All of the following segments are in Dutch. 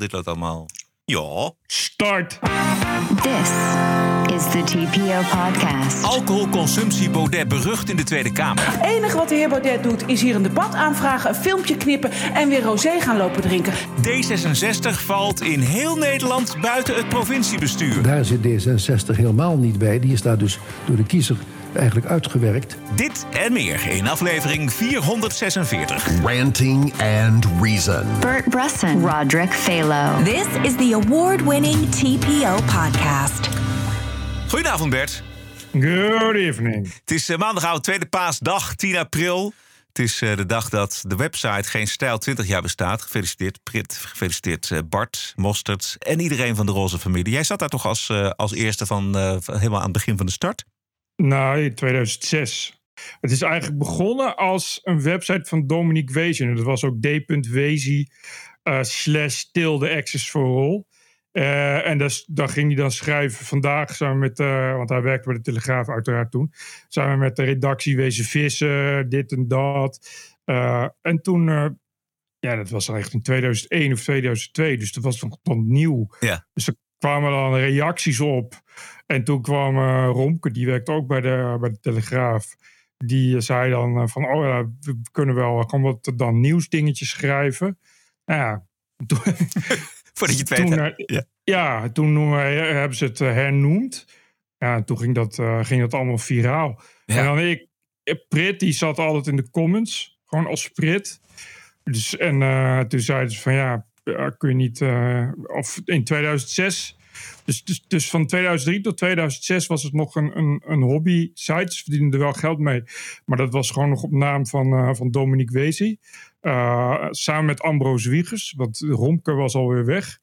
Dit loopt allemaal. Ja. Start! This is the TPO podcast. Alcoholconsumptie Baudet berucht in de Tweede Kamer. Het enige wat de heer Baudet doet is hier een debat aanvragen, een filmpje knippen en weer rosé gaan lopen drinken. D66 valt in heel Nederland buiten het provinciebestuur. Daar zit D66 helemaal niet bij. Die is daar dus door de kiezer eigenlijk uitgewerkt. Dit en meer in aflevering 446. Ranting and Reason. Bert Bresson, Roderick Phalo. This is the award winning TPO podcast. Goedenavond Bert. Good evening. Het is eh, maandagavond, tweede paasdag, 10 april. Het is eh, de dag dat de website Geen Stijl 20 jaar bestaat. Gefeliciteerd Prit, gefeliciteerd eh, Bart, Mostert en iedereen van de Roze familie. Jij zat daar toch als, eh, als eerste van, eh, van helemaal aan het begin van de start? Nou, in 2006. Het is eigenlijk begonnen als een website van Dominique Wezen. Dat was ook d.wezi uh, slash tilde access for all. Uh, en dus, dan ging hij dan schrijven vandaag samen met, uh, want hij werkte bij de Telegraaf uiteraard toen, samen met de redactie wezen vissen, dit en dat. En toen, ja, dat was echt in 2001 of 2002, dus dat was nog dan nieuw. Ja. Dus er kwamen dan reacties op. En toen kwam Romke, die werkte ook bij de, bij de Telegraaf. Die zei dan van, oh ja, we kunnen wel gewoon wat dan nieuwsdingetjes schrijven. Nou ja, toen, Voordat je het weet. toen, ja. ja, toen uh, hebben ze het uh, hernoemd. Ja, toen ging dat, uh, ging dat allemaal viraal. Ja. En dan ik, Prit, die zat altijd in de comments. Gewoon als Prit. Dus, en toen zeiden ze van ja, kun je niet... of in 2006... Dus, dus, dus, van 2003 tot 2006 was het nog een, een, een hobby site. Ze verdienden er wel geld mee. Maar dat was gewoon nog op naam van, uh, van Dominique Wezi. Samen met Ambroos Wiegers. Want Romke was alweer weg.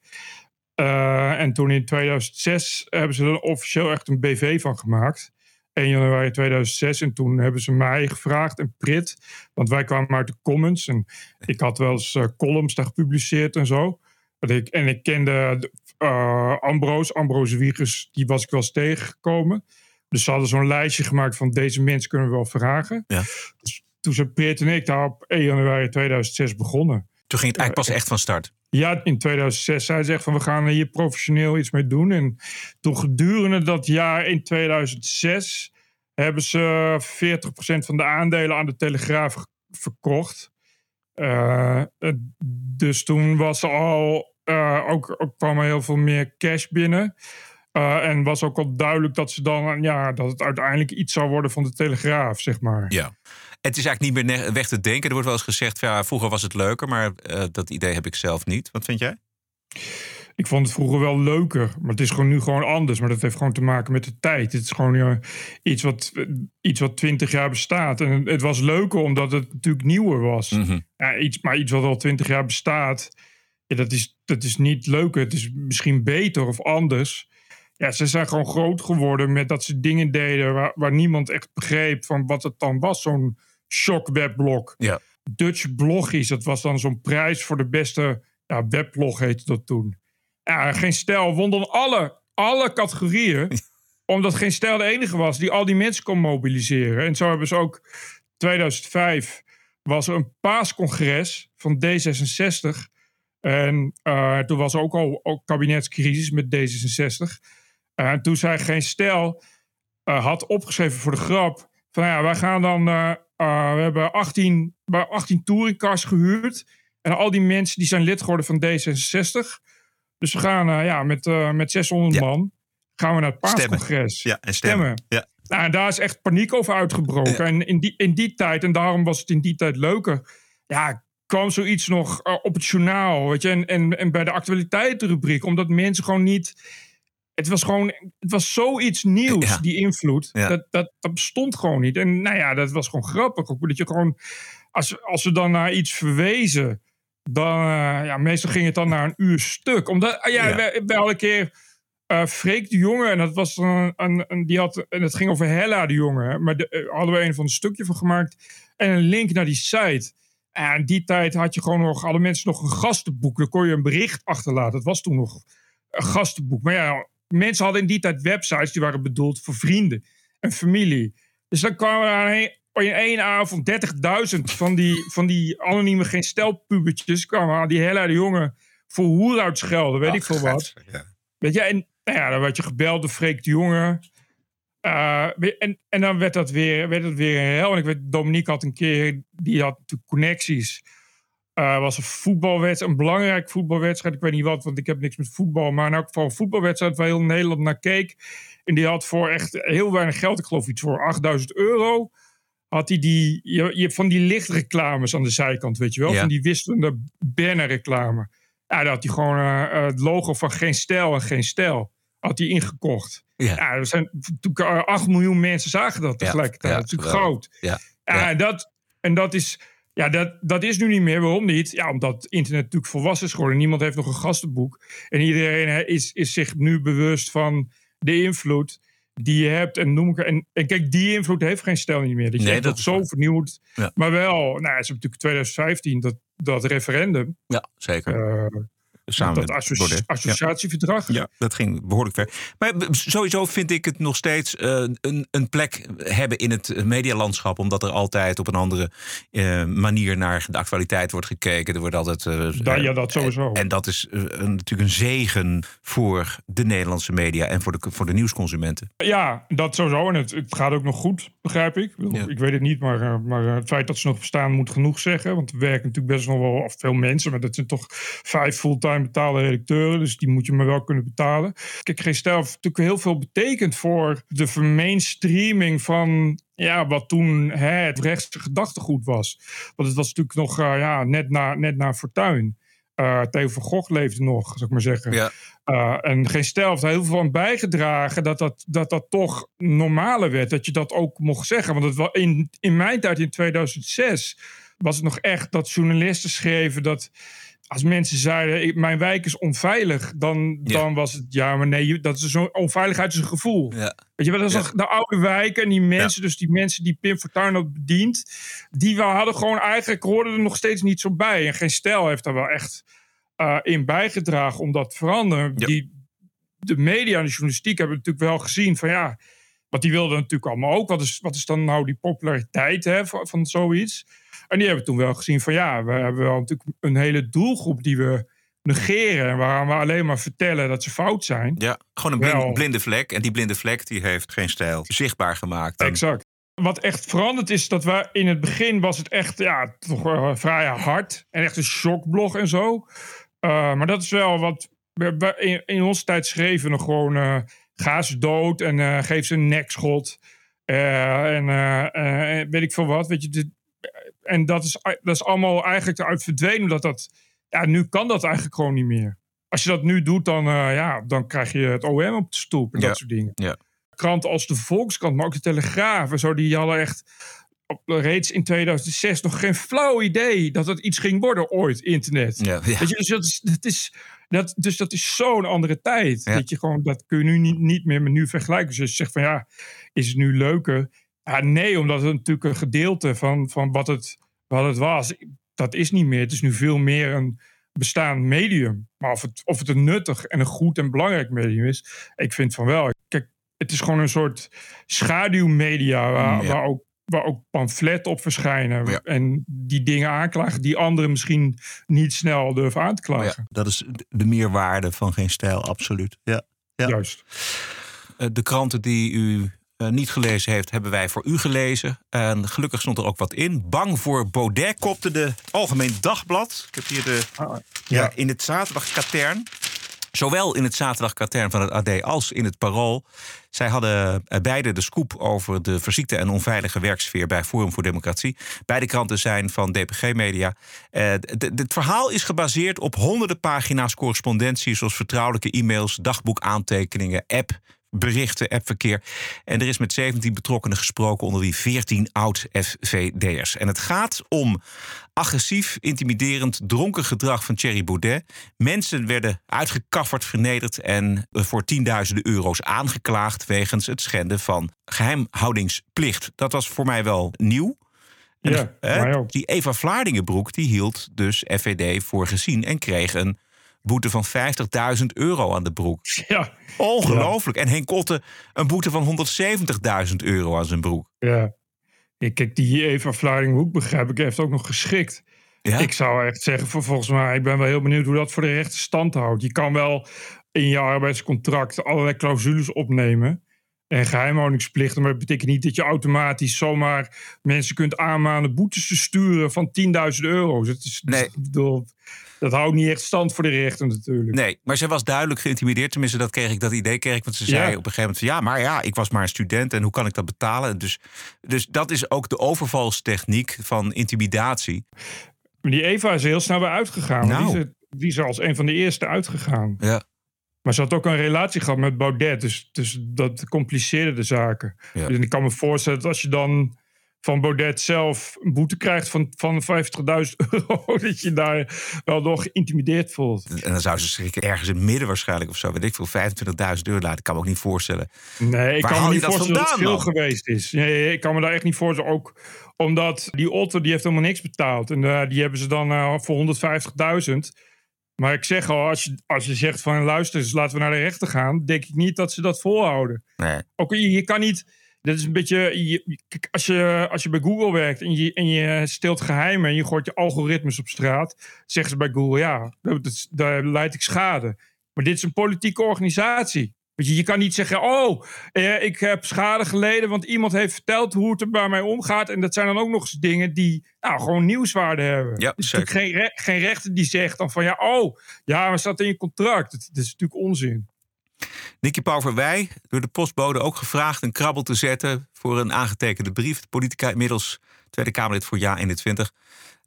En toen in 2006 hebben ze er officieel echt een BV van gemaakt. 1 januari 2006. En toen hebben ze mij gevraagd en Prit. Want wij kwamen uit de comments. En ik had wel eens columns daar gepubliceerd en zo. Ik, en ik kende uh, Ambroos, Ambroos Wiegers, die was ik wel eens tegengekomen. Dus ze hadden zo'n lijstje gemaakt van deze mensen kunnen we wel vragen. Ja. Dus toen zijn Peert en ik daar op 1 januari 2006 begonnen. Toen ging het eigenlijk pas echt van start. Ja, in 2006 zei ze echt van we gaan hier professioneel iets mee doen. En toen gedurende dat jaar in 2006 hebben ze 40% van de aandelen aan de Telegraaf verkocht. Uh, dus toen was er al uh, ook, kwam er heel veel meer cash binnen. Uh, en was ook al duidelijk dat ze dan, ja, dat het uiteindelijk iets zou worden van de Telegraaf, zeg maar. Ja. Het is eigenlijk niet meer weg te denken. Er wordt wel eens gezegd, ja, vroeger was het leuker, maar uh, dat idee heb ik zelf niet. Wat vind jij? Ik vond het vroeger wel leuker, maar het is gewoon nu gewoon anders. Maar dat heeft gewoon te maken met de tijd. Het is gewoon iets, wat, iets wat twintig jaar bestaat. En het was leuker omdat het natuurlijk nieuwer was. Mm -hmm. ja, iets, maar iets wat al twintig jaar bestaat, ja, dat, is, dat is niet leuker. Het is misschien beter of anders. Ja, ze zijn gewoon groot geworden met dat ze dingen deden waar, waar niemand echt begreep van wat het dan was. Zo'n shock webblog. Ja. Dutch Bloggies, dat was dan zo'n prijs voor de beste ja, weblog heette dat toen. Ja, geen stijl won dan alle, alle categorieën. omdat geen stijl de enige was die al die mensen kon mobiliseren. En zo hebben ze ook 2005 was er een paascongres van D66. En uh, toen was er ook al ook kabinetscrisis met D66. Uh, en toen zei Geen Stijl, uh, had opgeschreven voor de grap... van ja, wij gaan dan... uh, we hebben 18, 18 touringcars gehuurd... en al die mensen die zijn lid geworden van D66... dus we gaan ja, met, met 600 Ja. man... gaan we naar het paascongres. Ja, en stemmen. Ja. Nou, en daar is echt paniek over uitgebroken. Ja. En in die, in die tijd, en daarom was het in die tijd leuker... ja, kwam zoiets nog op het journaal, weet je, en, en, en bij de actualiteitenrubriek, omdat mensen gewoon niet. Het was gewoon, het was zoiets nieuws, Ja. die invloed. Ja. Dat, dat, dat bestond gewoon niet. En nou ja, dat was gewoon grappig. Ook dat je gewoon, als, als we dan naar iets verwezen, dan, uh, ja, meestal ging het dan naar een uur stuk. Omdat, uh, ja, Ja. Hadden een keer uh, Freek de Jonge, en dat was een, een, een- die had, en het ging over Hella de Jonge, hè, maar daar hadden we een van een stukje van gemaakt en een link naar die site. En die tijd had je gewoon nog, hadden mensen nog een gastenboek. Dan kon je een bericht achterlaten. Dat was toen nog een gastenboek. Maar ja, mensen hadden in die tijd websites die waren bedoeld voor vrienden en familie. Dus dan kwamen er in één avond 30.000 van die, van die anonieme geen stelpubertjes kwamen aan die Hella de Jonge voor hoer uitschelden, weet Ach, ik veel wat. ja. Weet je, en nou ja, dan werd je gebeld door Freek de Jonge. Weet- en, en dan werd dat weer, werd het weer een hel. En ik weet, Dominique had een keer, die had natuurlijk connecties. Eh was een voetbalwedstrijd, een belangrijk voetbalwedstrijd. Ik weet niet wat, want ik heb niks met voetbal. Maar in elk geval een voetbalwedstrijd waar heel Nederland naar keek. En die had voor echt heel weinig geld, ik geloof iets voor 8000 euro. Had hij die, je, van die lichtreclames aan de zijkant, weet je wel? Ja. Van die wisselende bannerreclame. Ja, daar had hij gewoon eh, het logo van Geen Stijl en Geen Stijl. Had hij ingekocht. Ja. Ja, er zijn natuurlijk eh, 8 miljoen mensen zagen dat tegelijkertijd. ja, dat is natuurlijk groot. Ja. Ja, Ja. En, dat, en dat is. Ja, dat, dat is nu niet meer. Waarom niet? Ja, omdat het internet natuurlijk volwassen is geworden. Niemand heeft nog een gastenboek. En iedereen hè, is, is zich nu bewust van de invloed die je hebt. En, noem ik, en, en kijk, die invloed heeft geen stijl niet meer. Dat je Nee, dat zo waar. vernieuwd. Ja. Maar wel, nou, ze hebben natuurlijk 2015 dat, dat referendum. Ja, zeker. eh, Samen dat associ-. Ja. associatieverdrag. Ja, dat ging behoorlijk ver. Maar sowieso vind ik het nog steeds eh, een, een plek hebben in het medialandschap. Omdat er altijd op een andere eh, manier naar de actualiteit wordt gekeken. Er wordt altijd. Da- ja, dat sowieso. En, en dat is een, natuurlijk een zegen voor de Nederlandse media en voor de, voor de nieuwsconsumenten. Ja, dat sowieso. En het, het gaat ook nog goed, begrijp ik. Ik bedoel, Ja. Ik weet het niet, maar, maar het feit dat ze nog bestaan moet genoeg zeggen. Want er werken natuurlijk best nog wel of veel mensen. Maar dat zijn toch vijf fulltime betaalde redacteuren. Dus die moet je maar wel kunnen betalen. Kijk, geen heeft natuurlijk heel veel betekend voor de mainstreaming van ja, wat toen hè, het rechtse gedachtegoed was. Want het was natuurlijk nog eh, ja, net, na, net na Fortuin. Eh Theo van Gogh leefde nog, zou ik maar zeggen. Ja. Uh, en geen stijl heeft heel veel aan bijgedragen dat dat, dat dat toch normaler werd. Dat je dat ook mocht zeggen. Want het was in, in mijn tijd, in 2006, was het nog echt dat journalisten schreven dat als mensen zeiden: "Ik- Mijn wijk is onveilig, dan, Ja. dan was het ja, maar nee, dat is zo'n onveiligheid is een gevoel. Ja. Weet je wel, dat is Ja. de oude wijken en die mensen, dus die mensen die Pim Fortuyn had bediend, die wel hadden gewoon eigenlijk hoorden er nog steeds niet zo bij. En geen stijl heeft daar wel echt eh, in bijgedragen om dat te veranderen. Die, de media en de journalistiek hebben natuurlijk wel gezien van ja, want die wilden natuurlijk allemaal ook. Wat is, wat is dan nou die populariteit hè, van, van zoiets? En die hebben toen wel gezien van ja, we hebben wel natuurlijk een hele doelgroep die we negeren. En waaraan we alleen maar vertellen dat ze fout zijn. Ja, gewoon een blinde, vlek. En die blinde vlek die heeft geen stijl zichtbaar gemaakt. Exact. Wat echt veranderd is, dat we in het begin was het echt ja, toch vrij hard. En echt een shockblog en zo. Uh, maar dat is wel wat. we- we in, in onze tijd schreven we nog gewoon. eh ga ze dood en eh, geef ze een nekschot. Eh, en eh, eh, weet ik veel wat. Weet je, dit- en dat is, dat is allemaal eigenlijk eruit verdwenen. Omdat dat. Ja, nu kan dat eigenlijk gewoon niet meer. Als je dat nu doet, dan, eh, ja, dan krijg je het OM op de stoep en Ja. dat soort dingen Ja. kranten als de Volkskrant, maar ook de Telegraaf en zo, die hadden echt op, reeds in 2006 nog geen flauw idee dat het iets ging worden ooit, internet. Ja, ja. Weet je, dus dat is, dat is, dat, dus dat is zo'n andere tijd. Ja. Weet je, gewoon, dat kun je nu niet, niet meer met nu vergelijken. Dus je zegt van ja, is het nu leuker? Ja, nee, omdat het natuurlijk een gedeelte van, van wat, het, wat het was, dat is niet meer. Het is nu veel meer een bestaand medium. Maar of het, of het een nuttig en een goed en belangrijk medium is, ik vind van wel. Kijk, het is gewoon een soort schaduwmedia waar, Mm, ja. waar, ook, waar ook pamfletten op verschijnen. Ja. En die dingen aanklagen die anderen misschien niet snel durven aan te klagen. Ja, dat is de meerwaarde van geen stijl, absoluut. Ja. ja. Juist. Eh, De kranten die u eh, niet gelezen heeft, hebben wij voor u gelezen. En gelukkig stond er ook wat in. Bang voor Baudet kopte de Algemeen Dagblad. Ik heb hier de. Ah, ja. in het zaterdagkatern. Zowel in het zaterdagkatern van het AD als in het Parool. Zij hadden eh, beide de scoop over de verziekte en onveilige werksfeer bij Forum voor Democratie. Beide kranten zijn van DPG Media. Eh, Het verhaal is gebaseerd op honderden pagina's correspondentie, zoals vertrouwelijke e-mails, dagboekaantekeningen, app. Berichten, appverkeer. En er is met 17 betrokkenen gesproken, onder wie 14 oud-FVD'ers. En het gaat om agressief, intimiderend, dronken gedrag van Thierry Baudet. Mensen werden uitgekafferd, vernederd en voor tienduizenden euro's aangeklaagd wegens het schenden van geheimhoudingsplicht. Dat was voor mij wel nieuw. En Ja, hè, die Eva Vlaardingenbroek die hield dus FVD voor gezien en kreeg een boete van 50.000 euro aan de broek. Ja, Ongelooflijk. En Henk Kotte een boete van 170.000 euro aan zijn broek. ja. Ik, kijk, die Eva Vlaardinghoek begrijp ik, heeft ook nog geschikt. Ja? Ik zou echt zeggen, voor- volgens mij, ik ben wel heel benieuwd hoe dat voor de rechter stand houdt. Je kan wel in je arbeidscontract allerlei clausules opnemen. En geheimhoudingsplichten, maar dat betekent niet dat je automatisch zomaar mensen kunt aanmanen boetes te sturen van 10.000 euro. Dat, is, Nee. bedoel, dat houdt niet echt stand voor de rechter natuurlijk. Nee, maar ze was duidelijk geïntimideerd. Tenminste, dat kreeg ik, dat idee kreeg ik. Want ze zei Ja. op een gegeven moment van... ja, maar ja, ik was maar een student en hoe kan ik dat betalen? Dus, dus dat is ook de overvalstechniek van intimidatie. Maar die Eva is heel snel weer uitgegaan. Nou. Die, is die is als een van de eerste uitgegaan. Ja. Maar ze had ook een relatie gehad met Baudet. Dus, dus dat compliceerde de zaken. Ja. En ik kan me voorstellen dat als je dan van Baudet zelf een boete krijgt van, van 50.000 euro... dat je daar wel door geïntimideerd voelt. En dan zou ze zich ergens in het midden waarschijnlijk of zo... weet ik veel, 25.000 euro laten. Ik kan me ook niet voorstellen. Nee, ik Waar kan me niet dat voorstellen dat het veel geweest is. Nee, ik kan me daar echt niet voorstellen. Ook omdat die Otto die heeft helemaal niks betaald. En eh, die hebben ze dan eh, voor 150.000. Maar ik zeg al, als je, als je zegt van luister eens, laten we naar de rechter gaan... denk ik niet dat ze dat volhouden. Nee. Ook je, je kan niet... Dat is een beetje... Je, als, je, als je bij Google werkt en je, en je steelt geheimen... en je gooit je algoritmes op straat... zeggen ze bij Google, ja, dat, dat, daar leid ik schade. Maar dit is een politieke organisatie. Weet je, je kan niet zeggen, oh, eh, ik heb schade geleden... want iemand heeft verteld hoe het er bij mij omgaat. En dat zijn dan ook nog eens dingen die nou, gewoon nieuwswaarde hebben. Ja, Er zeker. geen, re- geen rechter die zegt dan van... ja, oh, ja, maar staat in je contract. Dat, dat is natuurlijk onzin. Nicky Pauverwij, door de postbode ook gevraagd een krabbel te zetten voor een aangetekende brief. De politica inmiddels Tweede Kamerlid voor jaar 21.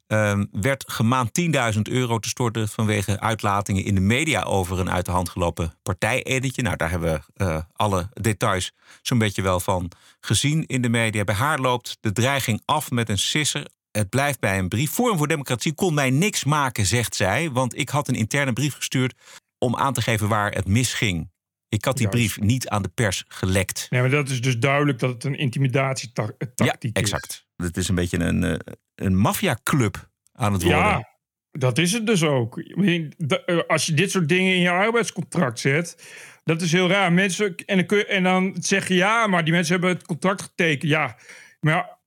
Ehm, werd gemaand 10.000 euro te storten vanwege uitlatingen in de media over een uit de hand gelopen partijeditje. Nou, daar hebben we eh, alle details zo'n beetje wel van gezien in de media. Bij haar loopt de dreiging af met een sisser. Het blijft bij een brief. Forum voor Democratie kon mij niks maken, zegt zij. Want ik had een interne brief gestuurd om aan te geven waar het misging. Ik had die brief niet aan de pers gelekt. Nee, maar dat is dus duidelijk dat het een intimidatietactiek Ja, is. exact. Het is een beetje een, eh, een maffiaclub aan het worden. Ja, dat is het dus ook. Eh, Als je dit soort dingen in je arbeidscontract zet, dat is heel raar. Mensen, en, dan kun en dan zeg je ja, maar die mensen hebben het contract getekend. Ja, maar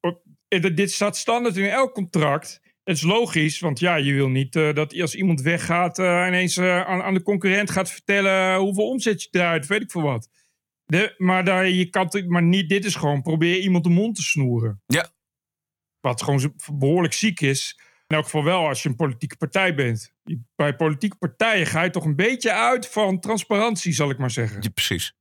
eh, dit- staat standaard in elk contract. Het is logisch, want ja, je wil niet eh, dat als iemand weggaat, eh, ineens aan, aan de concurrent gaat vertellen hoeveel omzet je draait, weet ik veel wat. De, maar, daar, je kan, maar niet, dit is gewoon probeer iemand de mond te snoeren. Ja. Wat gewoon behoorlijk ziek is. In elk geval wel als je een politieke partij bent. Bij politieke partijen ga je toch een beetje uit van transparantie, zal ik maar zeggen. Ja, precies.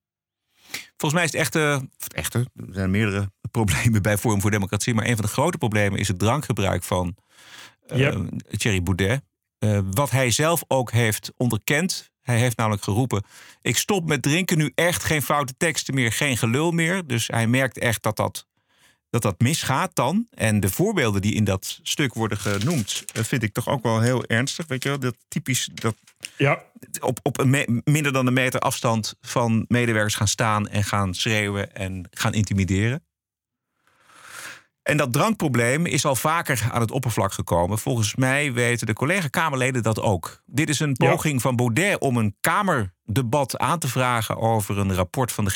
Volgens mij is het echte, of het echte, er zijn meerdere problemen bij Forum voor Democratie, maar een van de grote problemen is het drankgebruik van eh. Thierry Boudet. Eh, wat hij zelf ook heeft onderkend. Hij heeft namelijk geroepen: Ik stop met drinken nu echt geen foute teksten meer, geen gelul meer. Dus hij merkt echt dat dat, dat, dat misgaat dan. En de voorbeelden die in dat stuk worden genoemd, eh, vind ik toch ook wel heel ernstig. Weet je wel, dat typisch dat Ja, op, op een minder dan een meter afstand van medewerkers gaan staan en gaan schreeuwen en gaan intimideren. En dat drankprobleem is al vaker aan het oppervlak gekomen. Volgens mij weten de collega-Kamerleden dat ook. Dit is een Ja. poging van Baudet om een Kamerdebat aan te vragen over een rapport van de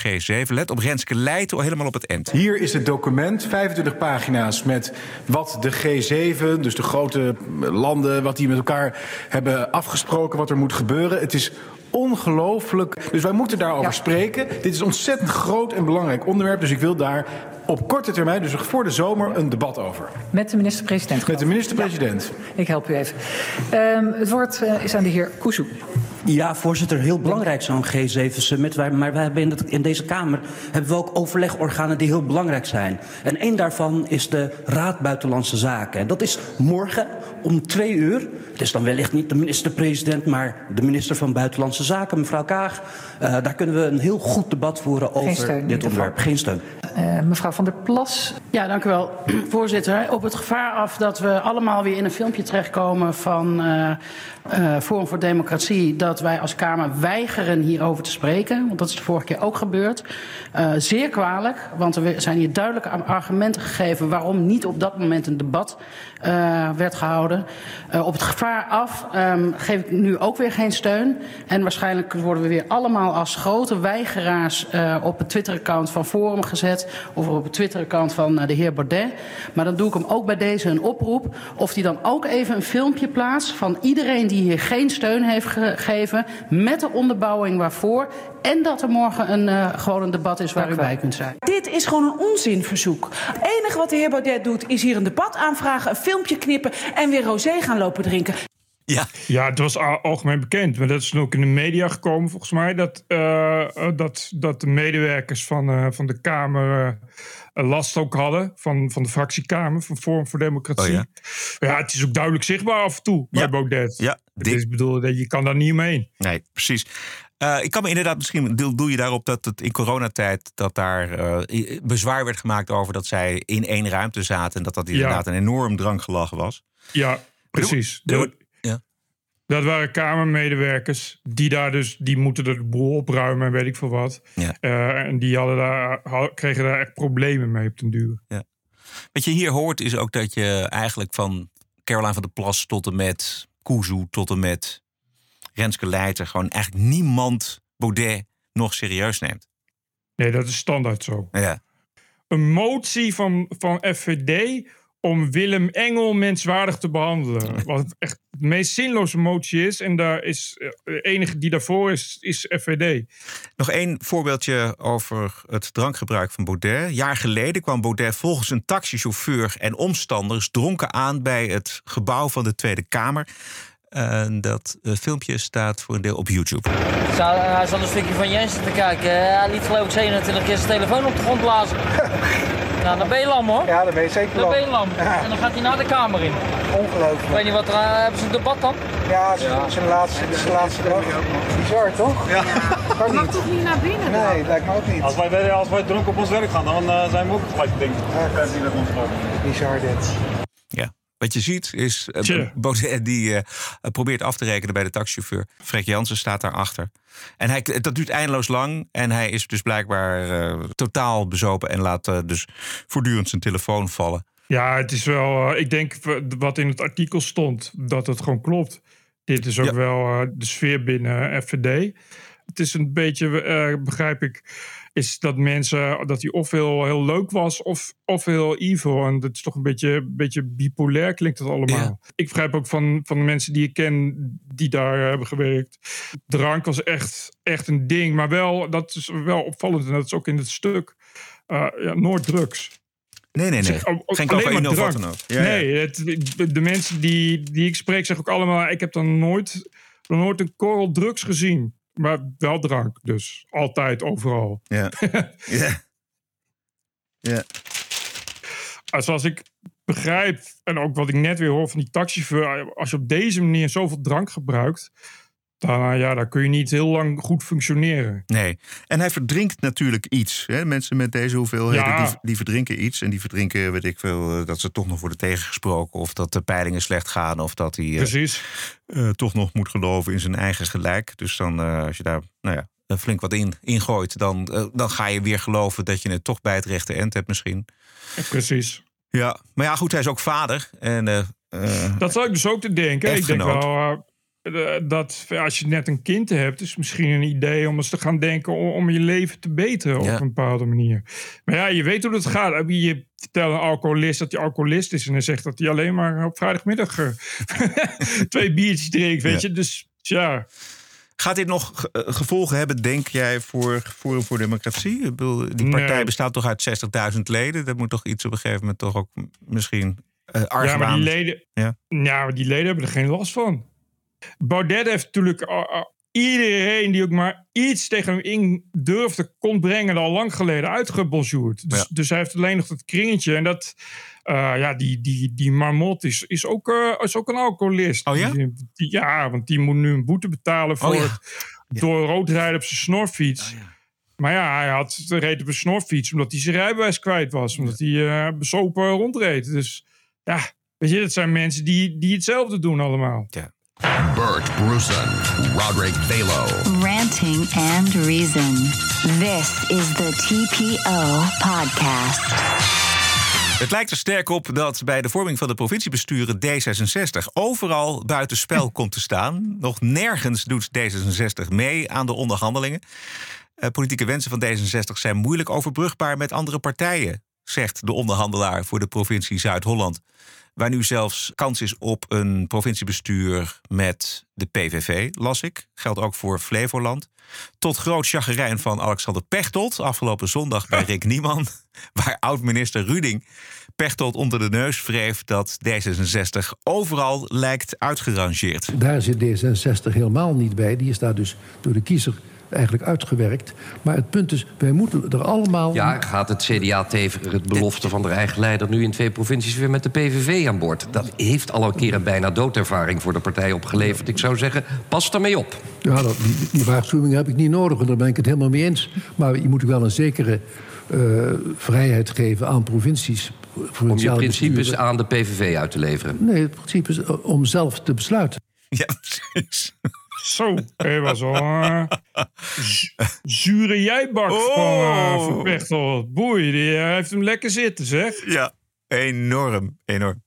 G7. Let op Renske Leijten helemaal op het eind. Hier is het document, 25 pagina's, met wat de G7, dus de grote landen, wat die met elkaar hebben afgesproken, wat er moet gebeuren. Het is ongelooflijk. Dus wij moeten daarover spreken. Dit is een ontzettend groot en belangrijk onderwerp, dus ik wil daar op korte termijn, dus voor de zomer, een debat over. Met de minister-president. Met de minister-president. Ik help u even. Ehm, het woord eh, is aan de heer Koesou. Ja, voorzitter, heel belangrijk zo'n G7-summit. Wij- Maar wij hebben in, het- in deze Kamer hebben we ook overlegorganen die heel belangrijk zijn. En één daarvan is de Raad Buitenlandse Zaken. En dat is morgen om twee uur. Het is dan wellicht niet de minister-president, maar de minister van Buitenlandse Zaken, mevrouw Kaag. Eh, daar kunnen we een heel goed debat voeren over steun dit onderwerp. Geen steun. Eh, mevrouw van der Plas. Ja, dank u wel, voorzitter. Op het gevaar af dat we allemaal weer in een filmpje terechtkomen van eh, eh, Forum voor Democratie. Dat dat wij als Kamer weigeren hierover te spreken. Want dat is de vorige keer ook gebeurd. Uh, zeer kwalijk, want er zijn hier duidelijke argumenten gegeven waarom niet op dat moment een debat uh, werd gehouden. Uh, op het gevaar af um, geef ik nu ook weer geen steun. En waarschijnlijk worden we weer allemaal als grote weigeraars op het Twitter-account van Forum gezet. Of op het Twitter-account van de heer Baudet. Maar dan doe ik hem ook bij deze een oproep. Of hij dan ook even een filmpje plaatst van iedereen die hier geen steun heeft gegeven. Met de onderbouwing waarvoor. En dat er morgen een, uh, gewoon een debat is waar u bij kunt zijn. Dit is gewoon een onzinverzoek. Het enige wat de heer Baudet doet is hier een debat aanvragen, een filmpje knippen en weer rosé gaan lopen drinken. Ja. ja, het was algemeen bekend. Maar dat is ook in de media gekomen, volgens mij. Dat, uh, dat, dat de medewerkers van, uh, van de Kamer uh, last ook hadden. Van, van de fractiekamer, van Forum voor Democratie. Oh, ja. ja. het is ook duidelijk zichtbaar af en toe bij ja. Baudet. Ja, dit... bedoel, je kan daar niet omheen. Nee, precies. Uh, ik kan me inderdaad misschien, doe je daarop dat het in coronatijd dat daar uh, bezwaar werd gemaakt over dat zij in één ruimte zaten en dat dat inderdaad een enorm drankgelach was. Ja, precies. Doe. Dat waren kamermedewerkers die daar dus, die moeten de boel opruimen en weet ik veel wat. Ja. Uh, en die hadden daar, kregen daar echt problemen mee op den duur. Ja. Wat je hier hoort is ook dat je eigenlijk van Caroline van der Plas tot en met Kuzu tot en met Renske Leijten gewoon eigenlijk niemand Baudet nog serieus neemt. Nee, dat is standaard zo. Ja. Een motie van, van FVD om Willem Engel menswaardig te behandelen. Wat echt de meest zinloze motie is. En daar is, eh, de enige die daarvoor is, is FVD. Nog één voorbeeldje over het drankgebruik van Baudet. Jaar geleden kwam Baudet volgens een taxichauffeur en omstanders dronken aan bij het gebouw van de Tweede Kamer. En dat uh, filmpje staat voor een deel op YouTube. Zou, hij zat een stukje van Jensen te kijken. Hij liet geloof ik 27 keer zijn telefoon op de grond blazen. nou, dan ben je lam hoor. Ja, dan ben je zeker lam. Dan ben je lam. En dan gaat hij naar de kamer in. Ongelooflijk. Weet je wat, er, uh, hebben ze een debat dan? Ja, het is ja. zijn laatste, het is zijn laatste dag. Bizar toch? Ja. Niet. mag toch niet naar binnen dan? Nee, lijkt me ook niet. Als wij, als wij dronken op ons werk gaan, dan uh, zijn we ook gelijk te denken. Ja, Bizar dit. Wat je ziet is uh, Baudet die uh, probeert af te rekenen bij de taxichauffeur. Freek Jansen staat daarachter. En hij, dat duurt eindeloos lang. En hij is dus blijkbaar uh, totaal bezopen en laat dus voortdurend zijn telefoon vallen. Ja, het is wel. ik denk wat in het artikel stond, dat het gewoon klopt. Dit is ook ja. wel de sfeer binnen FVD. Het is een beetje, begrijp ik is dat mensen, dat hij of heel, heel leuk was of, of heel evil. En dat is toch een beetje, beetje bipolair klinkt dat allemaal. Ik begrijp ook van, van de mensen die ik ken die daar hebben gewerkt. Drank was echt, echt een ding. Maar wel, dat is wel opvallend en dat is ook in het stuk. Uh, ja, nooit drugs. Nee, nee, nee. Geen cocaïne of wat dan ook. Ja, nee, het, de mensen die, die ik spreek zeggen ook allemaal... ik heb dan nooit, nooit een korrel drugs gezien. Maar wel drank, dus altijd, overal. Ja. ja. ja. Zoals ik begrijp, en ook wat ik net weer hoor van die taxichauffeur, als je op deze manier zoveel drank gebruikt, dan, ja, dan kun je niet heel lang goed functioneren. Nee, en hij verdrinkt natuurlijk iets. Hè? Mensen met deze hoeveelheden, die, die, verdrinken iets. En die verdrinken, weet ik veel, eh, dat ze toch nog worden tegengesproken... of dat de peilingen slecht gaan, of dat hij Precies. Uh, toch nog moet geloven in zijn eigen gelijk. Dus dan, uh, als je daar nou ja, flink wat in, ingooit... Dan, dan ga je weer geloven dat je het toch bij het rechte eind hebt misschien. precies. Ja, maar ja, goed, hij is ook vader. En, dat zou ik dus ook te denken. Ik denk wel eh, dat als je net een kind hebt, is misschien een idee om eens te gaan denken om, je leven te beteren op een bepaalde manier. Maar ja, je weet hoe het gaat. Je vertelt een alcoholist dat hij alcoholist is en hij zegt dat hij alleen maar op vrijdagmiddag uh, twee biertjes drinkt, weet je. Dus ja. Gaat dit nog eh, gevolgen hebben, denk jij, voor Forum voor Democratie? Die partij bestaat toch uit 60.000 leden? Dat moet toch iets op een gegeven moment toch ook misschien uh, Ja, maar die leden, ja? ja, maar die leden hebben er geen last van. Baudet heeft natuurlijk iedereen die ook maar iets tegen hem in durfde kon brengen, al lang geleden uitgebonjourd. Dus, dus hij heeft alleen nog dat kringetje. En dat, uh, ja, die, die, die marmot is, is, ook, uh, is ook een alcoholist. Oh ja? ja, want die moet nu een boete betalen voor oh, ja. door rood rijden op zijn snorfiets. Oh, maar ja, hij had reed op een snorfiets omdat hij zijn rijbewijs kwijt was. Omdat hij uh, besopen rondreed. Dus ja, weet je, dat zijn mensen die, die hetzelfde doen allemaal. Ja. Bert Brusen, Roderick Balo. Ranting and Reason. This is the TPO podcast. Het lijkt er sterk op dat bij de vorming van de provinciebesturen D66 overal buitenspel komt te staan. Nog nergens doet D66 mee aan de onderhandelingen. Uh, politieke wensen van D66 zijn moeilijk overbrugbaar met andere partijen, zegt de onderhandelaar voor de provincie Zuid-Holland. Waar nu zelfs kans is op een provinciebestuur met de PVV, las ik. Geldt ook voor Flevoland. Tot groot chagrijn van Alexander Pechtold afgelopen zondag bij Rick Nieman. Waar oud-minister Ruding Pechtold onder de neus wreef dat D66 overal lijkt uitgerangeerd. Daar zit D66 helemaal niet bij. Die is daar dus door de kiezer eigenlijk uitgewerkt. Maar het punt is, wij moeten er allemaal... Ja, gaat het CDA tegen het belofte van de eigen leider... nu in twee provincies weer met de PVV aan boord? Dat heeft al een keer een bijna doodervaring voor de partij opgeleverd. Ik zou zeggen, pas ermee op. Ja, dat, die, die waarschuwing heb ik niet nodig, en daar ben ik het helemaal mee eens. Maar je moet wel een zekere uh, vrijheid geven aan provincies. Om je principes besturen. aan de PVV uit te leveren? Nee, het principe is om zelf te besluiten. Ja, precies. Zo, al uh, zure jijbak oh. van, uh, van Pechtold. Boei, die uh, heeft hem lekker zitten, zeg. Ja, enorm, enorm.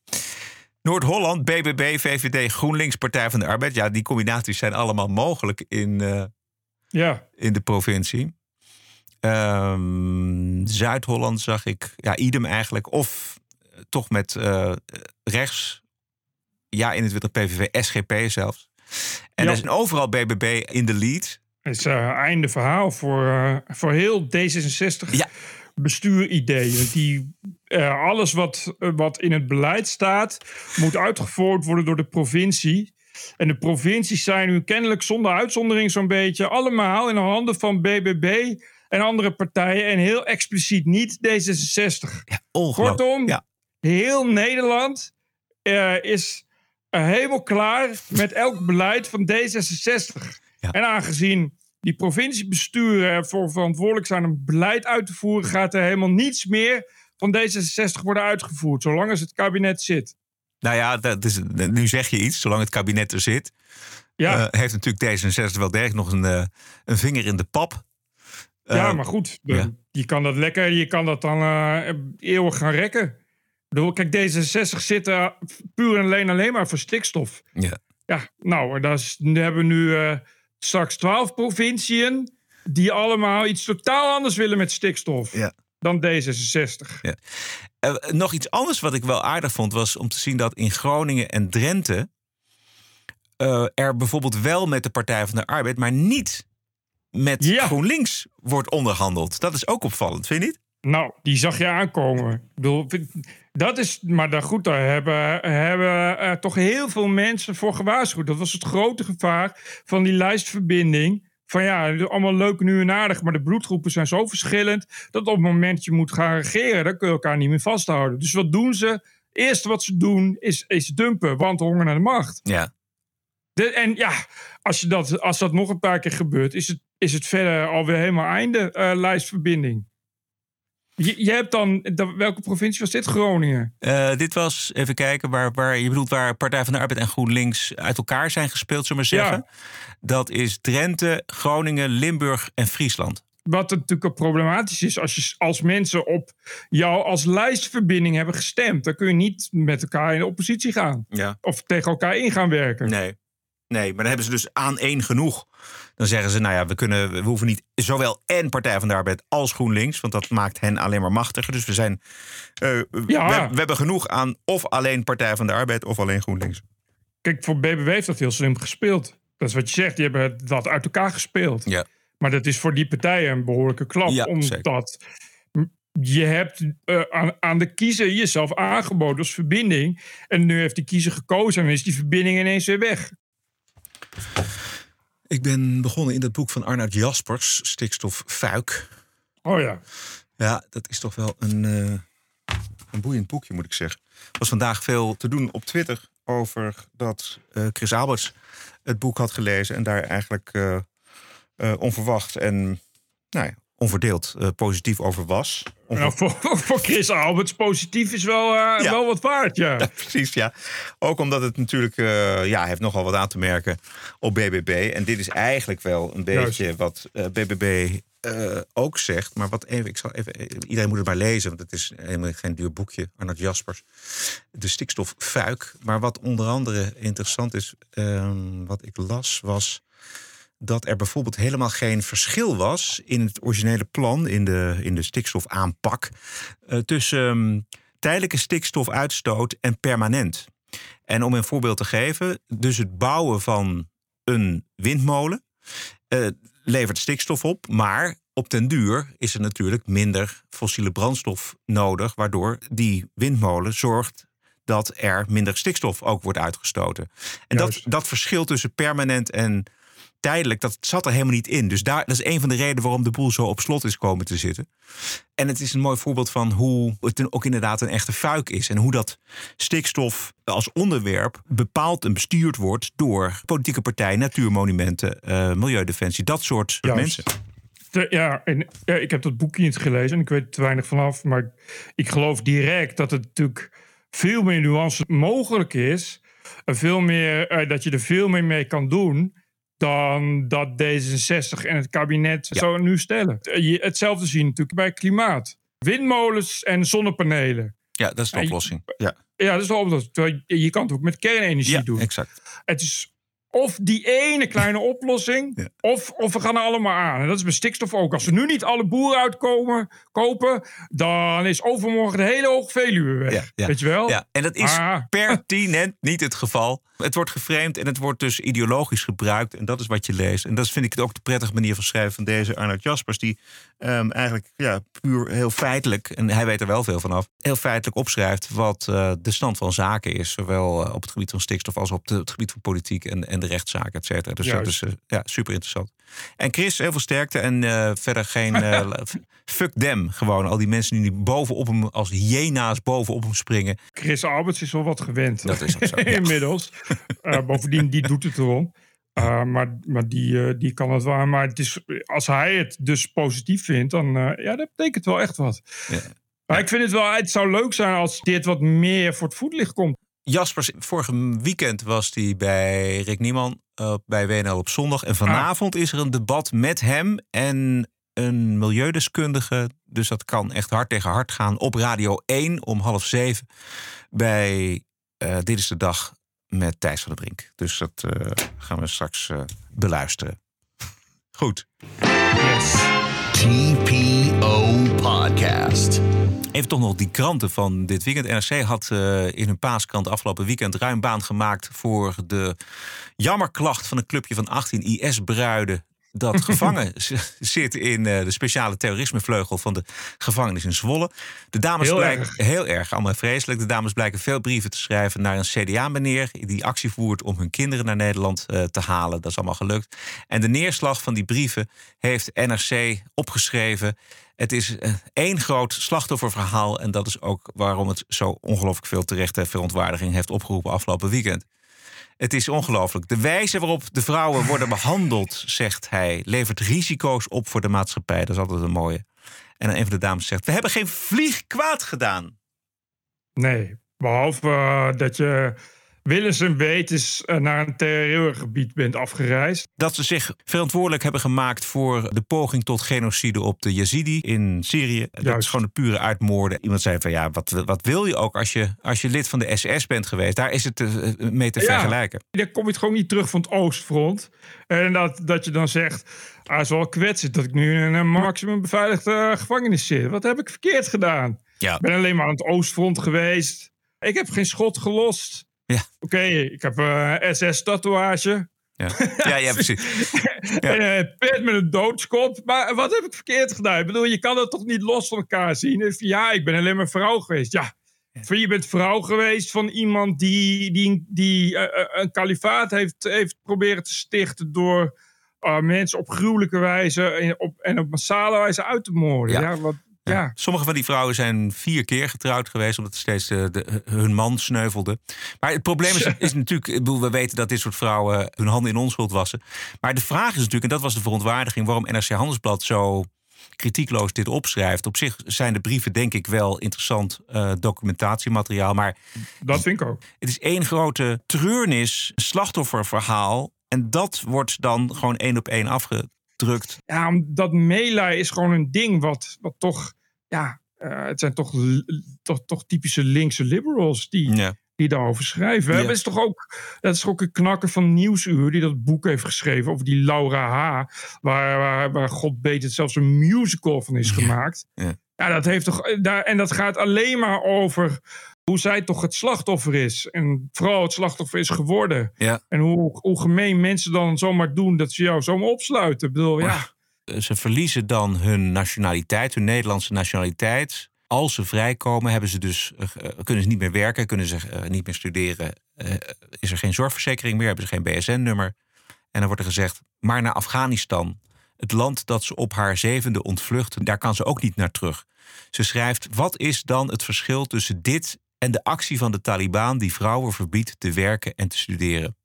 Noord-Holland, BBB, VVD, GroenLinks, Partij van de Arbeid. Ja, die combinaties zijn allemaal mogelijk in, ja. in de provincie. Um, Zuid-Holland zag ik, ja, idem eigenlijk. Of toch met rechts, ja, 21 PVV, SGP zelfs. En ja. er zijn overal BBB in de lead. Het is uh, einde verhaal voor, uh, voor heel D66 ja. bestuurideeën. Die, uh, alles wat, wat in het beleid staat, moet uitgevoerd worden door de provincie. En de provincies zijn nu kennelijk zonder uitzondering zo'n beetje allemaal in de handen van BBB en andere partijen. En heel expliciet niet D66. Ja, Kortom, ja. heel Nederland is helemaal klaar met elk beleid van D66. Ja. En aangezien die provinciebesturen ervoor verantwoordelijk zijn om beleid uit te voeren, gaat er helemaal niets meer van D66 worden uitgevoerd, zolang als het kabinet zit. Nou ja, dat is, nu zeg je iets, zolang het kabinet er zit. Ja. Uh, heeft natuurlijk D66 wel degelijk nog een, uh, een vinger in de pap. Uh, ja, maar goed, de, ja. je kan dat lekker, je kan dat dan eeuwig gaan rekken. Kijk, D66 zitten puur en alleen, alleen maar voor stikstof. Ja. Ja, nou, dat is, we hebben nu uh, straks twaalf provinciën die allemaal iets totaal anders willen met stikstof ja. dan D66. Ja. Uh, nog iets anders wat ik wel aardig vond was om te zien dat in Groningen en Drenthe uh, er bijvoorbeeld wel met de Partij van de Arbeid, maar niet met Ja. GroenLinks wordt onderhandeld. Dat is ook opvallend, vind je niet? Nou, die zag je aankomen. Ik bedoel, dat is, maar daar goed, daar hebben, hebben uh, toch heel veel mensen voor gewaarschuwd. Dat was het grote gevaar van die lijstverbinding. Van ja, allemaal leuk nu en aardig, maar de bloedgroepen zijn zo verschillend dat op het moment dat je moet gaan regeren, dan kun je elkaar niet meer vasthouden. Dus wat doen ze? Het eerste wat ze doen is, is dumpen, want honger naar de macht. Ja. De, en ja, als, je dat, als dat nog een paar keer gebeurt, is het, is het verder alweer helemaal einde uh, lijstverbinding. Je, je, hebt dan, welke provincie was dit? Groningen? Uh, dit was, even kijken, waar, waar, je bedoelt waar Partij van de Arbeid en GroenLinks uit elkaar zijn gespeeld, zullen we maar zeggen. Ja. Dat is Drenthe, Groningen, Limburg en Friesland. Wat natuurlijk problematisch is, als, je, als mensen op jou als lijstverbinding hebben gestemd, dan kun je niet met elkaar in de oppositie gaan. Ja. Of tegen elkaar in gaan werken. Nee. Nee, maar dan hebben ze dus aan één genoeg. Dan zeggen ze, nou ja, we, kunnen, we hoeven niet zowel en Partij van de Arbeid als GroenLinks, want dat maakt hen alleen maar machtiger. Dus we zijn, uh, ja. we, we, hebben genoeg aan of alleen Partij van de Arbeid of alleen GroenLinks. Kijk, voor BBW heeft dat heel slim gespeeld. Dat is wat je zegt, die hebben dat uit elkaar gespeeld. Ja. Maar dat is voor die partijen een behoorlijke klap, ja, omdat je hebt uh, aan, aan, de kiezer jezelf aangeboden als verbinding. En nu heeft die kiezer gekozen en is die verbinding ineens weer weg. Ik ben begonnen in dat boek van Arnoud Jaspers, Stikstof Fuik. Oh ja. Ja, dat is toch wel een, uh, een boeiend boekje, moet ik zeggen. Er was vandaag veel te doen op Twitter over dat uh, Chris Alberts het boek had gelezen en daar eigenlijk uh, onverwacht en nou ja, onverdeeld positief over was. Nou, voor, voor Chris Alberts positief is wel, uh, Ja. wel wat waard, ja. Ja, precies, ja. Ook omdat het natuurlijk, eh, ja, heeft nogal wat aan te merken op BBB. En dit is eigenlijk wel een Juist. beetje wat eh, BBB eh, ook zegt. Maar wat even, ik zal even, iedereen moet het maar lezen, want het is helemaal geen duur boekje. Arnold Jaspers, de stikstoffuik. Maar wat onder andere interessant is, ehm, wat ik las, was dat er bijvoorbeeld helemaal geen verschil was in het originele plan, in de, in de stikstofaanpak, eh, tussen ehm, tijdelijke stikstofuitstoot en permanent. En om een voorbeeld te geven, dus het bouwen van een windmolen eh, levert stikstof op, maar op den duur is er natuurlijk minder fossiele brandstof nodig, waardoor die windmolen zorgt dat er minder stikstof ook wordt uitgestoten. En dat, dat verschil tussen permanent en tijdelijk, dat zat er helemaal niet in. Dus daar, dat is een van de redenen waarom de boel zo op slot is komen te zitten. En het is een mooi voorbeeld van hoe het ook inderdaad een echte fuik is. En hoe dat stikstof als onderwerp bepaald en bestuurd wordt door politieke partijen, natuurmonumenten, eh, milieudefensie, dat soort Juist. mensen. Ja, en, ja, ik heb dat boekje niet gelezen en ik weet er te weinig vanaf. Maar ik, ik geloof direct dat het natuurlijk veel meer nuance mogelijk is. En veel meer, eh, dat je er veel meer mee kan doen dan dat D66 en het kabinet zo nu stellen. Hetzelfde zien natuurlijk bij klimaat. Windmolens en zonnepanelen. Ja, dat is de je- oplossing. Ja, Ja, dat is de oplossing. Je kan het ook met kernenergie ja doen. exact. Het is of die ene kleine oplossing, of, of we gaan er allemaal aan. En dat is bij stikstof ook. Als er nu niet alle boeren uitkomen, kopen, dan is overmorgen de hele Hoog Veluwe weg. Ja, ja. Weet je wel? Ja, en dat is Ah. pertinent niet het geval. Het wordt geframed en het wordt dus ideologisch gebruikt. En dat is wat je leest. En dat vind ik ook de prettige manier van schrijven van deze Arnold Jaspers. Die ehm, eigenlijk ja, puur heel feitelijk, en hij weet er wel veel vanaf, heel feitelijk opschrijft wat eh, de stand van zaken is. Zowel eh, op het gebied van stikstof als op de- het gebied van politiek en, en de rechtszaken, et cetera. Dus dat is eh, ja, super interessant. En Chris, heel veel sterkte en eh, verder geen eh, fuck them. Gewoon al die mensen die bovenop hem als hyena's bovenop hem springen. Chris Alberts is wel wat gewend. Dat is ook zo, ja. Inmiddels. Bovendien, die doet het erom. Maar maar die, die kan het wel. Maar het is, als hij het dus positief vindt, dan eh, ja, dat betekent wel echt wat. Maar ik vind het wel, het zou leuk zijn als dit wat meer voor het voetlicht komt. Jaspers, vorige weekend was hij bij Rick Nieman eh, bij WNL op zondag. En vanavond is er een debat met hem en een milieudeskundige. Dus dat kan echt hard tegen hard gaan. Op Radio 1 om half zeven bij eh, Dit is de Dag met Thijs van der Brink. Dus dat eh, gaan we straks eh, beluisteren. Goed. TPO Podcast. Even toch nog die kranten van dit weekend. NRC had eh, in hun paaskrant afgelopen weekend ruim baan gemaakt voor de jammerklacht van een clubje van 18 IS-bruiden. Dat gevangen zit in eh, de speciale terrorismevleugel van de gevangenis in Zwolle. De dames Heel blijken erg. heel erg, allemaal vreselijk. De dames blijken veel brieven te schrijven naar een CDA-meneer die actie voert om hun kinderen naar Nederland eh, te halen. Dat is allemaal gelukt. En de neerslag van die brieven heeft NRC opgeschreven. Het is eh, één groot slachtofferverhaal. En dat is ook waarom het zo ongelooflijk veel terechte verontwaardiging heeft opgeroepen afgelopen weekend. Het is ongelooflijk. De wijze waarop de vrouwen worden behandeld, zegt hij, levert risico's op voor de maatschappij. Dat is altijd een mooie. En een van de dames zegt: We hebben geen vlieg kwaad gedaan. Nee, behalve eh, dat je willens en wetens eh, naar een terreurgebied bent afgereisd. Dat ze zich verantwoordelijk hebben gemaakt voor de poging tot genocide op de Yazidi in Syrië. Dat is gewoon de pure uitmoorden. Iemand zei van ja, wat, wat wil je ook als je, als je lid van de SS bent geweest? Daar is het eh, mee te vergelijken. Dan kom je het gewoon niet terug van het Oostfront. En dat, dat je dan zegt, ah, is wel kwetsend dat ik nu in een maximum beveiligde eh, gevangenis zit. Wat heb ik verkeerd gedaan? Ja. Ik ben alleen maar aan het Oostfront geweest. Ik heb geen schot gelost. Ja. Oké, ik heb een SS-tatoeage. Ja, ja, ja precies. En een pet met een doodskop. Maar wat heb ik verkeerd gedaan? Ik bedoel, je kan dat toch niet los van elkaar zien? Ja, ik ben alleen maar vrouw geweest. Ja, je bent vrouw geweest van iemand die, die, die eh, eh, een kalifaat heeft, heeft proberen te stichten door eh, mensen op gruwelijke wijze en op, en op massale wijze uit te moorden. Ja. wat, ja. Sommige van die vrouwen zijn vier keer getrouwd geweest, omdat steeds de, de- hun man sneuvelde. Maar het probleem is, is natuurlijk, ik bedoel, we weten dat dit soort vrouwen hun handen in onschuld wassen. Maar de vraag is natuurlijk, en dat was de verontwaardiging, waarom NRC Handelsblad zo kritiekloos dit opschrijft. Op zich zijn de brieven denk ik wel interessant uh, documentatiemateriaal. Maar dat vind ik ook. Het is één grote treurnis, slachtofferverhaal. En dat wordt dan gewoon één op één afgedrukt. Ja, omdat meelij is gewoon een ding wat, wat toch... Ja, uh, het zijn toch, toch, toch typische linkse liberals die... Ja die daarover schrijven. Ja. Dat, is toch ook, dat is ook een knakker van Nieuwsuur die dat boek heeft geschreven over die Laura H. Waar, waar, waar God beet het zelfs een musical van is gemaakt. Ja. ja, dat heeft toch. Daar, en dat gaat alleen maar over hoe zij toch het slachtoffer is. En vooral het slachtoffer is geworden. Ja. En hoe, hoe gemeen mensen dan zomaar doen dat ze jou zomaar opsluiten. Ik bedoel, ja. Ze verliezen dan hun nationaliteit, hun Nederlandse nationaliteit. Als ze vrijkomen, hebben ze dus, uh, kunnen ze niet meer werken, kunnen ze niet meer studeren. is er geen zorgverzekering meer, hebben ze geen BSN-nummer. En dan wordt er gezegd, maar naar Afghanistan, het land dat ze op haar zevende ontvlucht, daar kan ze ook niet naar terug. Ze schrijft, wat is dan het verschil tussen dit en de actie van de Taliban die vrouwen verbiedt te werken en te studeren?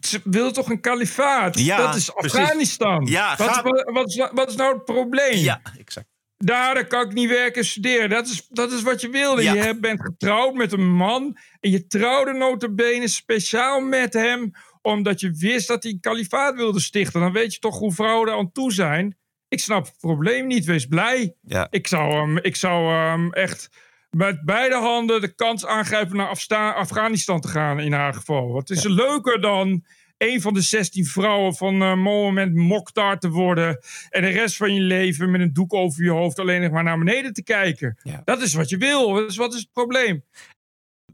Ze wil toch een kalifaat? Ja, dat is Afghanistan. Ja, wat, wat, wat, is, wat is nou het probleem? Ja, exact. Daar kan ik niet werken en studeren. Dat is, dat is wat je wilde. Ja. Je bent getrouwd met een man. En je trouwde notabene speciaal met hem. Omdat je wist dat hij een kalifaat wilde stichten. Dan weet je toch hoe vrouwen er aan toe zijn. Ik snap het probleem niet. Wees blij. Ja. Ik zou hem ik zou, um, echt met beide handen de kans aangrijpen naar Afsta Afghanistan te gaan. In haar geval. Wat is er leuker dan een van de 16 vrouwen van uh, Mohammed Mokhtar te worden. En de rest van je leven met een doek over je hoofd alleen nog maar naar beneden te kijken. Ja. Dat is wat je wil. Dus wat is het probleem?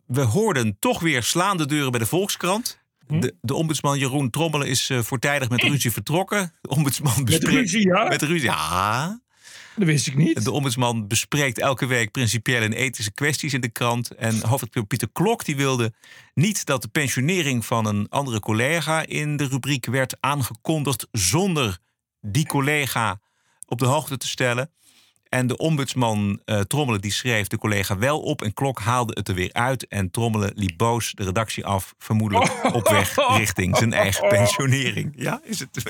We hoorden toch weer slaande deuren bij de Volkskrant. Hm? De, de ombudsman Jeroen Trommelen is uh, voortijdig met ruzie vertrokken. De ombudsman Met ruzie, ja? Met ruzie, ja. Dat wist ik niet. De ombudsman bespreekt elke week principiële en ethische kwesties in de krant. En hoofdredacteur Pieter Klok die wilde niet dat de pensionering van een andere collega in de rubriek werd aangekondigd zonder die collega op de hoogte te stellen. En de ombudsman uh, Trommelen die schreef de collega wel op en Klok haalde het er weer uit. En Trommelen liep boos de redactie af, vermoedelijk op weg richting zijn eigen pensionering. Ja, is het,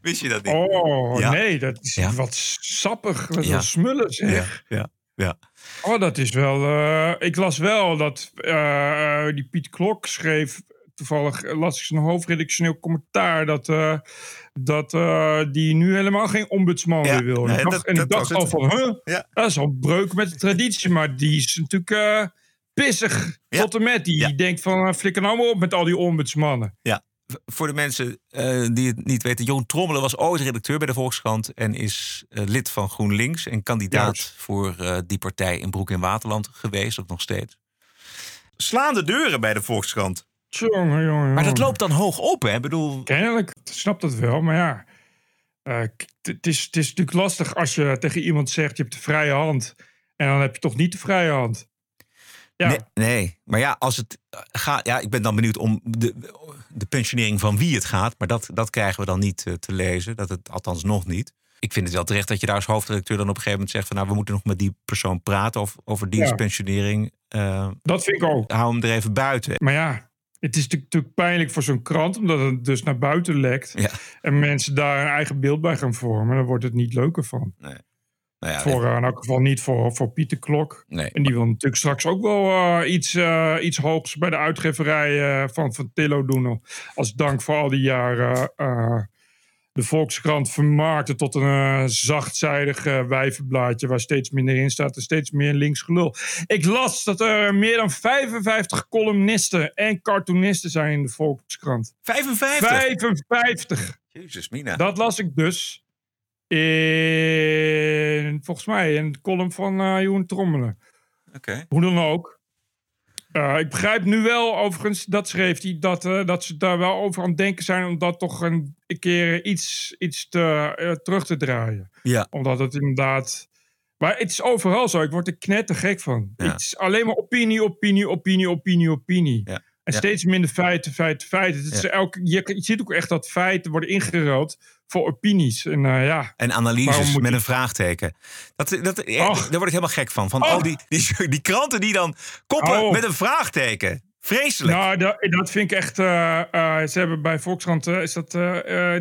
wist je dat niet? Oh, Ja. nee, dat is Ja. wat sappig. Ja. wel smullen, zeg. Ja, ja. Oh, dat is wel. eh, ik las wel dat eh, die Piet Klok schreef. Toevallig las ik zijn hoofdredactioneel commentaar. Dat, eh, dat eh, die nu helemaal geen ombudsman Ja, meer wil. nee, dacht, dat- en ik dat dacht al van, huh, Ja. dat is al een breuk met de traditie. Maar die is natuurlijk eh, pissig tot en met. Die, denkt van, eh, flikker nou maar op met al die ombudsmannen. Ja, voor de mensen eh, die het niet weten. Joon Trommelen was ooit redacteur bij de Volkskrant... en is eh, lid van GroenLinks en kandidaat voor eh, die partij in Broek in Waterland geweest. Ook nog steeds. Slaande deuren bij de Volkskrant. Jongen, jongen, Maar dat loopt dan hoog op, hè? Ik bedoel, Kennelijk, ik snap dat wel, maar ja. eh, Het is, is natuurlijk lastig als je tegen iemand zegt: je hebt de vrije hand. En dan heb je toch niet de vrije hand. Ja, Nee, nee, maar ja, als het gaat. Ja, ik ben dan benieuwd om de, de pensionering van wie het gaat. Maar dat, dat krijgen we dan niet eh, te lezen. Dat het althans nog niet. Ik vind het wel terecht dat je daar als hoofdredacteur dan op een gegeven moment zegt: van nou, we moeten nog met die persoon praten over, over dienstpensionering. Eh, dat vind ik ook. hou hem er even buiten. Maar ja, het is natuurlijk- pijnlijk voor zo'n krant, omdat het dus naar buiten lekt. Ja. En mensen daar een eigen beeld bij gaan vormen. Dan wordt het niet leuker van. Nee. Nou ja, voor, in elk geval niet voor, voor Pieter Klok. Nee. En die wil natuurlijk straks ook wel eh, iets, eh, iets hoogs bij de uitgeverij eh, van, van Tillo doen. Als dank voor al die jaren de Volkskrant vermarkten tot een eh, zachtzijdig eh, wijvenblaadje... waar steeds minder in staat en steeds meer links gelul. Ik las dat er meer dan 55 columnisten en cartoonisten zijn in de Volkskrant. 55? 55! Jezus, Mina. Dat las ik dus in, volgens mij, in de column van eh Jeroen Trommelen. Oké. Hoe dan ook. Eh, ik begrijp nu wel, overigens, dat schreef hij, dat, eh, dat ze daar wel over aan het denken zijn om dat toch een, keer iets, iets te, eh, terug te draaien. Ja. Omdat het inderdaad. Maar het is overal zo. Ik word er knettergek van. Ja. Het is alleen maar opinie, opinie, opinie, opinie, opinie. Ja. En Ja. steeds minder feiten, feiten, feiten. Het is elke, je, je ziet ook echt dat feiten worden ingeruild voor opinies. En eh, ja. En analyses met een vraagteken. Dat, dat, eh. Daar word ik helemaal gek van. Van al die, die, die kranten die dan koppen Oh. met een vraagteken. Vreselijk. Nou, dat, dat vind ik echt. eh, ze hebben bij Volkskrant is dat,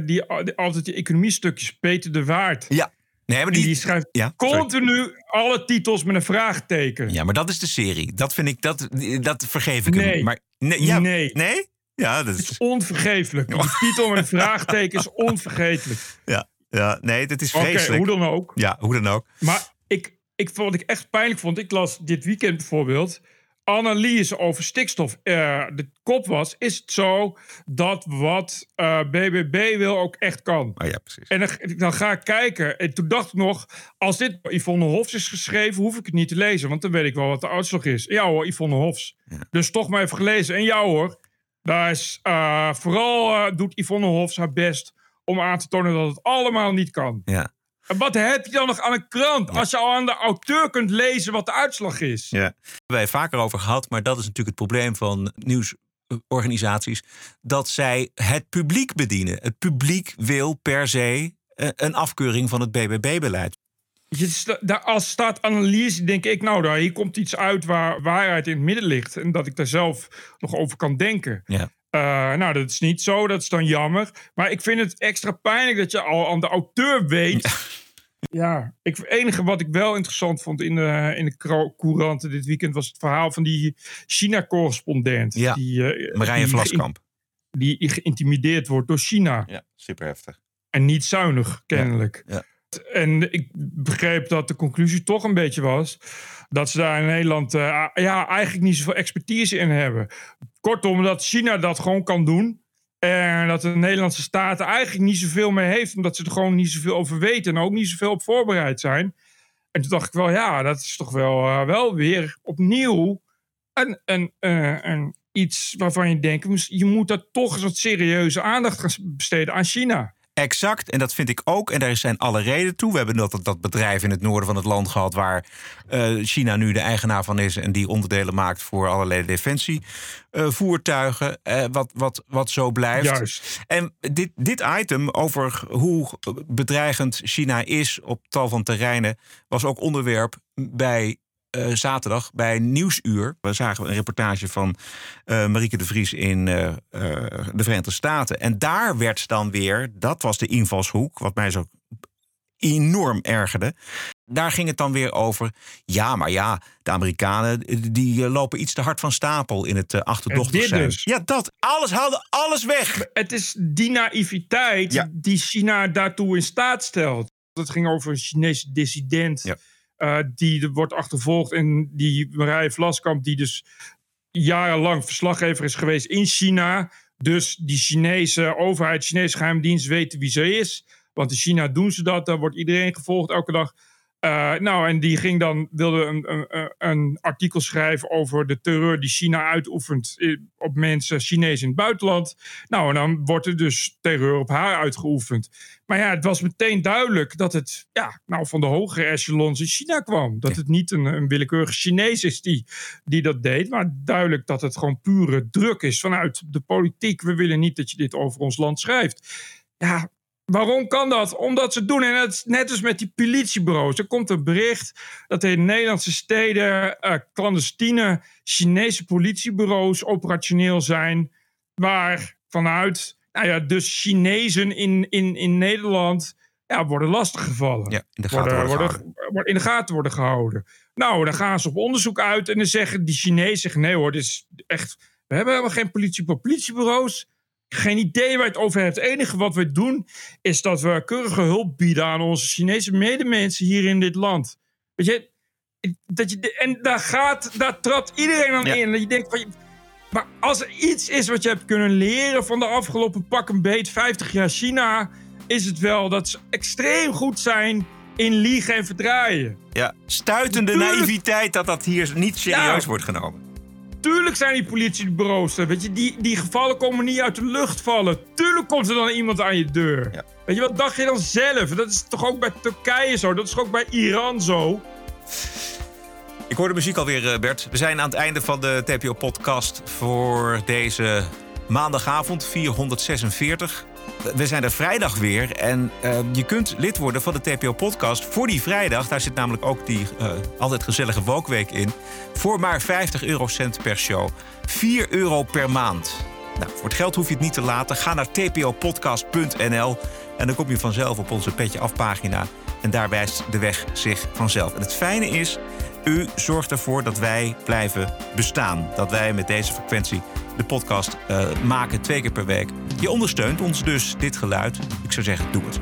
die, altijd die economiestukjes. Peter de Waard. Ja. Nee, maar die, die, schrijft Ja, sorry. continu alle titels met een vraagteken. Ja, maar dat is de serie. Dat vind ik, dat, dat vergeef ik hem. Nee. Maar, nee, ja, Nee. Nee? Ja, dat Het is is, onvergeeflijk. Die titel met een vraagteken is onvergetelijk. ja, ja, nee, dat is vreselijk. hoe dan ook. Ja, hoe dan ook. Maar ik, ik, wat ik echt pijnlijk vond, ik las dit weekend bijvoorbeeld. Analyse over stikstof. Eh, de kop was: is het zo dat wat eh, BBB wil ook echt kan? Oh ja, precies. En dan, dan ga ik kijken. En toen dacht ik nog: als dit Yvonne Hofs is geschreven, hoef ik het niet te lezen. Want dan weet ik wel wat de uitslag is. Ja hoor, Yvonne Hofs. Dus toch maar even gelezen. En ja hoor, daar is, eh, vooral eh, doet Yvonne Hofs haar best om aan te tonen dat het allemaal niet kan. Ja. En wat heb je dan nog aan een krant als je al aan de auteur kunt lezen wat de uitslag is? Ja. Daar hebben wij vaker over gehad, maar dat is natuurlijk het probleem van nieuwsorganisaties. Dat zij het publiek bedienen. Het publiek wil per se eh, een afkeuring van het BBB-beleid. Als staat analyse, denk ik, nou, daar, hier komt iets uit waar waarheid in het midden ligt. En dat ik daar zelf nog over kan denken. Ja. Eh, nou, dat is niet zo, dat is dan jammer. Maar ik vind het extra pijnlijk dat je al aan de auteur weet. Ja, ik, het enige wat ik wel interessant vond in de, in de couranten dit weekend was het verhaal van die China-correspondent. Ja, die, eh, Marije die Vlaskamp. Die geïntimideerd wordt door China. Ja, super heftig. En niet zuinig, kennelijk. Ja. En ik begreep dat de conclusie toch een beetje was dat ze daar in Nederland eh, ja, eigenlijk niet zoveel expertise in hebben. Kortom, dat China dat gewoon kan doen. En dat de Nederlandse staat eigenlijk niet zoveel mee heeft, omdat ze er gewoon niet zoveel over weten en ook niet zoveel op voorbereid zijn. En toen dacht ik wel, ja, dat is toch wel, eh, wel weer opnieuw een, een, eh, een, iets waarvan je denkt, je moet daar toch eens wat serieuze aandacht gaan besteden aan China. Exact, en dat vind ik ook. En daar zijn alle redenen toe. We hebben dat, dat bedrijf in het noorden van het land gehad... waar eh, China nu de eigenaar van is... en die onderdelen maakt voor allerlei defensievoertuigen. eh, wat, wat, wat zo blijft. Juist. En dit, dit item over hoe bedreigend China is op tal van terreinen... was ook onderwerp bij eh, zaterdag bij Nieuwsuur. We zagen een reportage van eh Marieke de Vries in eh, de Verenigde Staten. En daar werd dan weer, dat was de invalshoek, wat mij zo enorm ergerde. Daar ging het dan weer over. Ja, maar ja, de Amerikanen die lopen iets te hard van stapel in het achterdochtig zijn. dus. Ja, dat. Alles haalde alles weg. Het is die naïviteit Ja. die China daartoe in staat stelt. Het ging over een Chinese dissident eh, die wordt achtervolgd. En die Marije Vlaskamp, die dus jarenlang verslaggever is geweest in China. Dus die Chinese overheid, Chinese geheimdienst weten wie ze is. Want in China doen ze dat. Daar wordt iedereen gevolgd elke dag. Eh, nou, en die ging dan, wilde een, een, een artikel schrijven over de terreur die China uitoefent i- op mensen, Chinezen in het buitenland. Nou, en dan wordt er dus terreur op haar uitgeoefend. Maar ja, het was meteen duidelijk dat het ja, nou, van de hogere echelons in China kwam. Dat het niet een, een willekeurige Chinees is die, die dat deed, maar duidelijk dat het gewoon pure druk is vanuit de politiek. We willen niet dat je dit over ons land schrijft. Ja, Waarom kan dat? Omdat ze doen. En het net als met die politiebureaus. Er komt een bericht dat er in Nederlandse steden eh, clandestine Chinese politiebureaus operationeel zijn. Waar vanuit, nou ja, dus Chinezen in, in, in Nederland ja, worden lastiggevallen. Ja, in de gaten worden worden, in de gaten worden gehouden. Nou, dan gaan ze op onderzoek uit en dan zeggen die Chinezen nee hoor, dit is echt, we hebben helemaal geen politie, politiebureaus. Geen idee waar je het over hebt. Het enige wat we doen is dat we keurige hulp bieden aan onze Chinese medemensen hier in dit land. Weet je, dat je en daar gaat, daar trad iedereen aan in. Dat je denkt van, maar als er iets is wat je hebt kunnen leren van de afgelopen pak een beet 50 jaar China, is het wel dat ze extreem goed zijn in liegen en verdraaien. Ja, stuitende Tuurlijk. naïviteit dat dat hier niet serieus Ja. wordt genomen. Tuurlijk zijn die politiebureaus er. Weet je, die, die gevallen komen niet uit de lucht vallen. Tuurlijk komt er dan iemand aan je deur. Weet je, wat dacht je dan zelf? Dat is toch ook bij Turkije zo? Dat is toch ook bij Iran zo? Ik hoor de muziek alweer, eh, Bert. We zijn aan het einde van de TPO-podcast voor deze maandagavond, 446. We zijn er vrijdag weer en eh, je kunt lid worden van de TPO-podcast voor die vrijdag. Daar zit namelijk ook die eh, altijd gezellige Wokweek in. Voor maar 50 eurocent per show. 4 euro per maand. Nou, voor het geld hoef je het niet te laten. Ga naar tpopodcast.nl En dan kom je vanzelf op onze Petje Af pagina. En daar wijst de weg zich vanzelf. En het fijne is, u zorgt ervoor dat wij blijven bestaan. Dat wij met deze frequentie de podcast eh, maken twee keer per week. Je ondersteunt ons dus, dit geluid. Ik zou zeggen, doe het.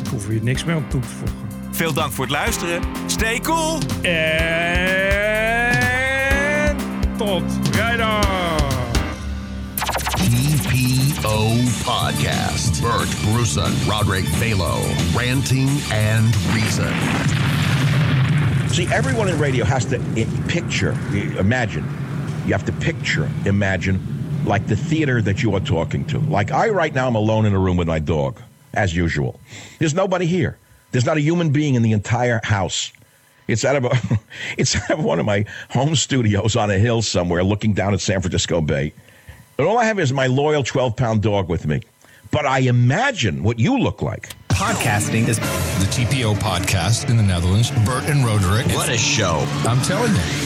Ik hoef hier niks meer aan toe te voegen. Veel dank voor het luisteren. Stay cool! En tot vrijdag! TPO Podcast. Bert Bruson, Roderick Balo, ranting and reason. See, everyone in radio has to picture, imagine. You have to picture, imagine, like the theater that you are talking to. Like I, right now, I'm alone in a room with my dog, as usual. There's nobody here. There's not a human being in the entire house. It's out of a, it's out of one of my home studios on a hill somewhere, looking down at San Francisco Bay. And all I have is my loyal 12 pound dog with me. But I imagine what you look like. Podcasting is the TPO podcast in the Netherlands. Bert and Roderick. What a show. I'm telling you.